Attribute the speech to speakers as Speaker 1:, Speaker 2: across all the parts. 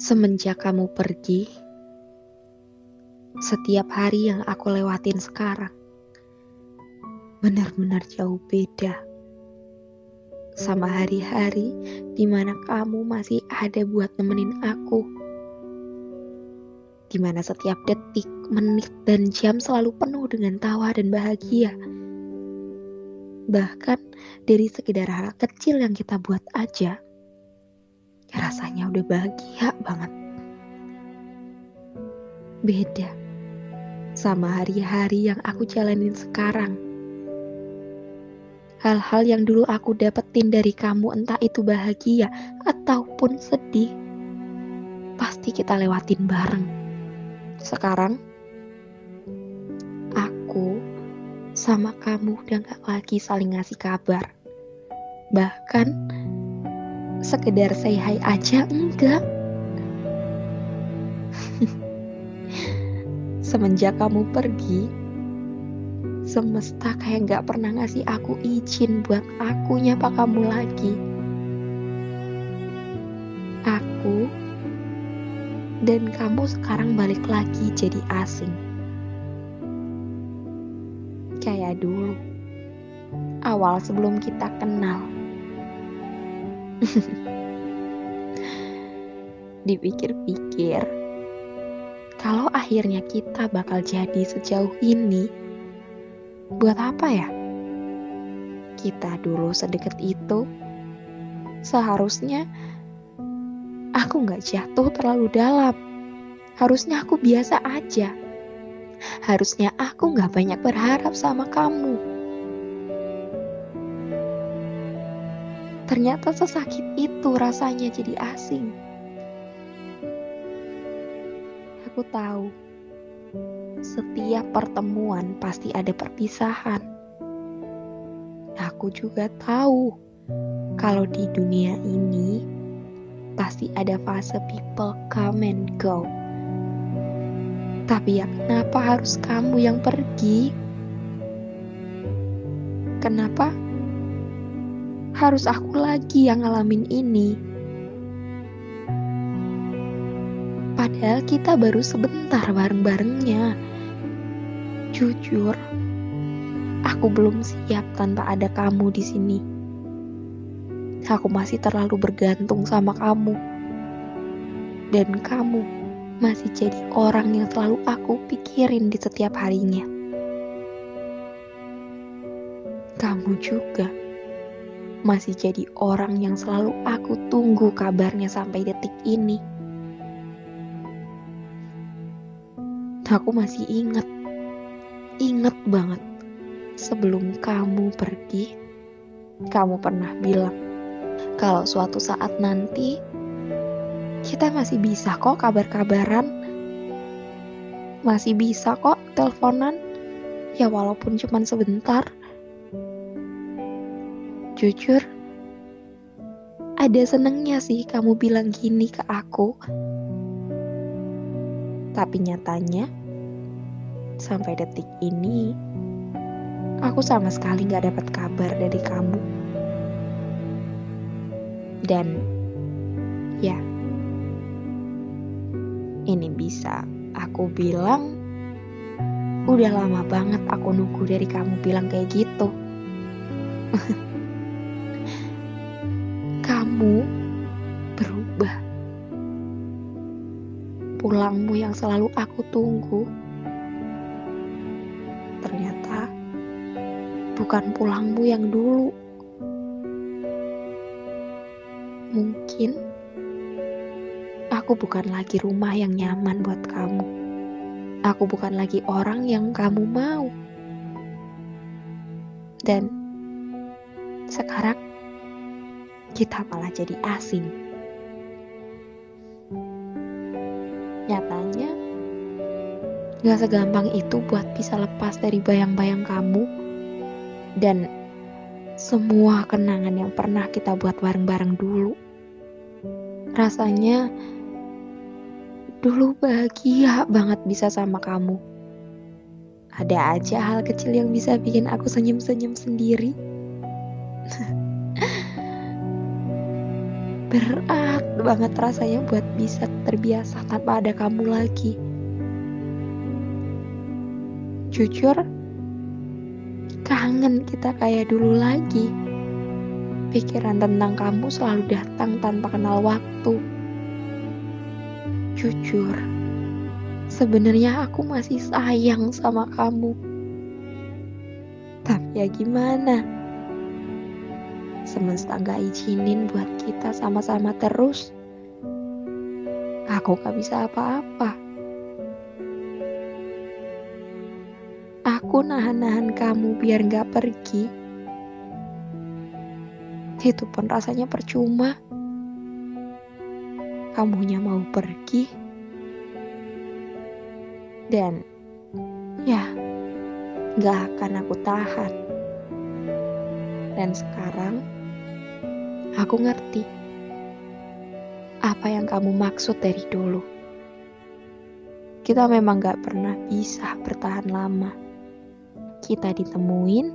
Speaker 1: Semenjak kamu pergi, setiap hari yang aku lewatin sekarang benar-benar jauh beda sama hari-hari di mana kamu masih ada buat nemenin aku. Di mana setiap detik, menit, dan jam selalu penuh dengan tawa dan bahagia. Bahkan dari sekedar hal kecil yang kita buat aja, rasanya udah bahagia banget. Beda sama hari-hari yang aku jalanin sekarang. Hal-hal yang dulu aku dapetin dari kamu entah itu bahagia ataupun sedih, pasti kita lewatin bareng. Sekarang, aku sama kamu udah gak lagi saling ngasih kabar. Bahkan, sekedar say hi aja enggak. Semenjak kamu pergi, semesta kayak gak pernah ngasih aku izin buat aku nyapa kamu lagi. Aku dan kamu sekarang balik lagi jadi asing. Kayak dulu, awal sebelum kita kenal. Dipikir-pikir, kalau akhirnya kita bakal jadi sejauh ini, buat apa ya? Kita dulu sedekat itu, seharusnya aku nggak jatuh terlalu dalam. Harusnya aku biasa aja. Harusnya aku nggak banyak berharap sama kamu. Ternyata sesakit itu rasanya jadi asing. Aku tahu setiap pertemuan pasti ada perpisahan. Aku juga tahu kalau di dunia ini pasti ada fase people come and go. Tapi ya kenapa harus kamu yang pergi? Kenapa harus aku lagi yang ngalamin ini? Padahal kita baru sebentar bareng-barengnya. Jujur, aku belum siap tanpa ada kamu di sini. Aku masih terlalu bergantung sama kamu. Dan kamu masih jadi orang yang selalu aku pikirin di setiap harinya. Kamu juga masih jadi orang yang selalu aku tunggu kabarnya sampai detik ini. Aku masih ingat, ingat banget sebelum kamu pergi, kamu pernah bilang kalau suatu saat nanti kita masih bisa kok kabar-kabaran, masih bisa kok teleponan, ya walaupun cuma sebentar. Jujur, ada senengnya sih kamu bilang gini ke aku. Tapi nyatanya, sampai detik ini, aku sama sekali gak dapat kabar dari kamu. Dan ya, ini bisa aku bilang udah lama banget aku nunggu dari kamu bilang kayak gitu. Pulangmu yang selalu aku tunggu ternyata bukan pulangmu yang dulu. Mungkin aku bukan lagi rumah yang nyaman buat kamu. Aku bukan lagi orang yang kamu mau. Dan sekarang kita malah jadi asing. Gak segampang itu buat bisa lepas dari bayang-bayang kamu dan semua kenangan yang pernah kita buat bareng-bareng dulu. Rasanya dulu bahagia banget bisa sama kamu. Ada aja hal kecil yang bisa bikin aku senyum-senyum sendiri. Berat banget rasanya buat bisa terbiasa tanpa ada kamu lagi. Jujur, kangen kita kayak dulu lagi. Pikiran tentang kamu selalu datang tanpa kenal waktu. Jujur, sebenarnya aku masih sayang sama kamu. Tapi ya gimana? semesta gak izinin buat kita sama-sama terus, aku gak bisa apa-apa. Aku nahan-nahan kamu biar gak pergi. Itu pun rasanya percuma. Kamunya mau pergi. Dan ya, gak akan aku tahan. Dan sekarang, Aku ngerti apa yang kamu maksud dari dulu. Kita memang gak pernah bisa bertahan lama. Kita ditemuin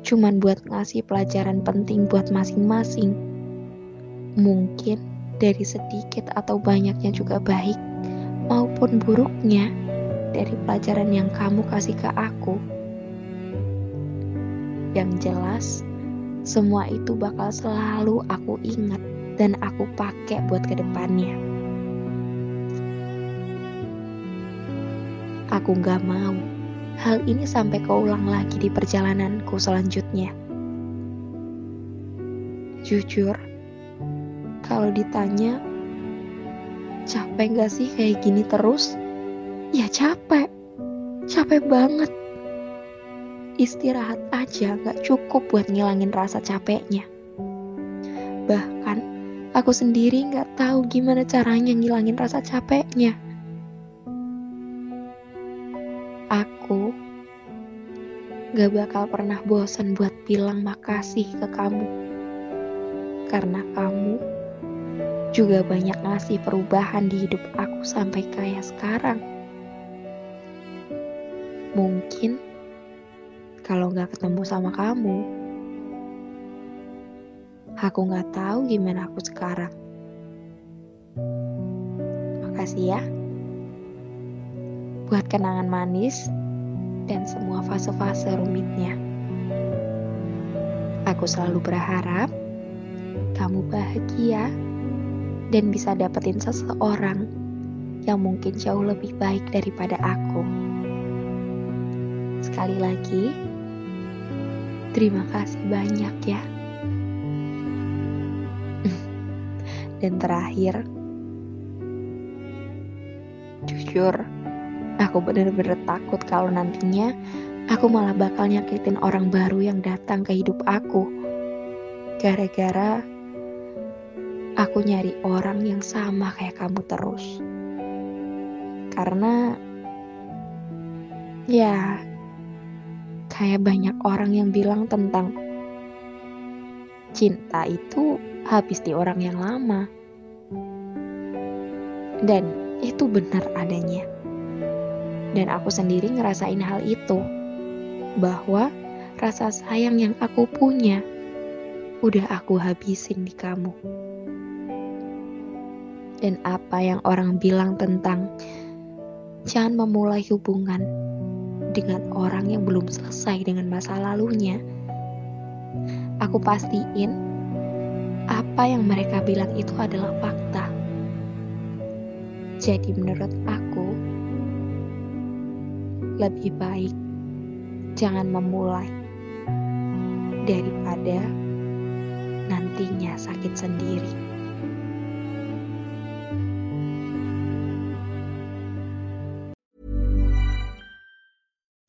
Speaker 1: cuman buat ngasih pelajaran penting buat masing-masing. Mungkin dari sedikit atau banyaknya juga baik maupun buruknya dari pelajaran yang kamu kasih ke aku. Yang jelas, semua itu bakal selalu aku ingat dan aku pakai buat ke depannya. Aku gak mau hal ini sampai keulang lagi di perjalananku selanjutnya. Jujur, kalau ditanya, capek gak sih kayak gini terus? Ya capek, capek banget istirahat aja gak cukup buat ngilangin rasa capeknya. Bahkan aku sendiri gak tahu gimana caranya ngilangin rasa capeknya. Gak bakal pernah bosan buat bilang makasih ke kamu. Karena kamu juga banyak ngasih perubahan di hidup aku sampai kayak sekarang. Mungkin kalau nggak ketemu sama kamu, aku nggak tahu gimana aku sekarang. Makasih ya buat kenangan manis dan semua fase-fase rumitnya. Aku selalu berharap kamu bahagia dan bisa dapetin seseorang yang mungkin jauh lebih baik daripada aku. Sekali lagi, Terima kasih banyak ya. Dan terakhir, jujur, aku bener-bener takut kalau nantinya aku malah bakal nyakitin orang baru yang datang ke hidup aku. Gara-gara aku nyari orang yang sama kayak kamu terus. Karena ya kayak banyak orang yang bilang tentang cinta itu habis di orang yang lama. Dan itu benar adanya. Dan aku sendiri ngerasain hal itu. Bahwa rasa sayang yang aku punya udah aku habisin di kamu. Dan apa yang orang bilang tentang jangan memulai hubungan dengan orang yang belum selesai dengan masa lalunya, aku pastiin apa yang mereka bilang itu adalah fakta. Jadi menurut aku, lebih baik jangan memulai daripada nantinya sakit sendiri.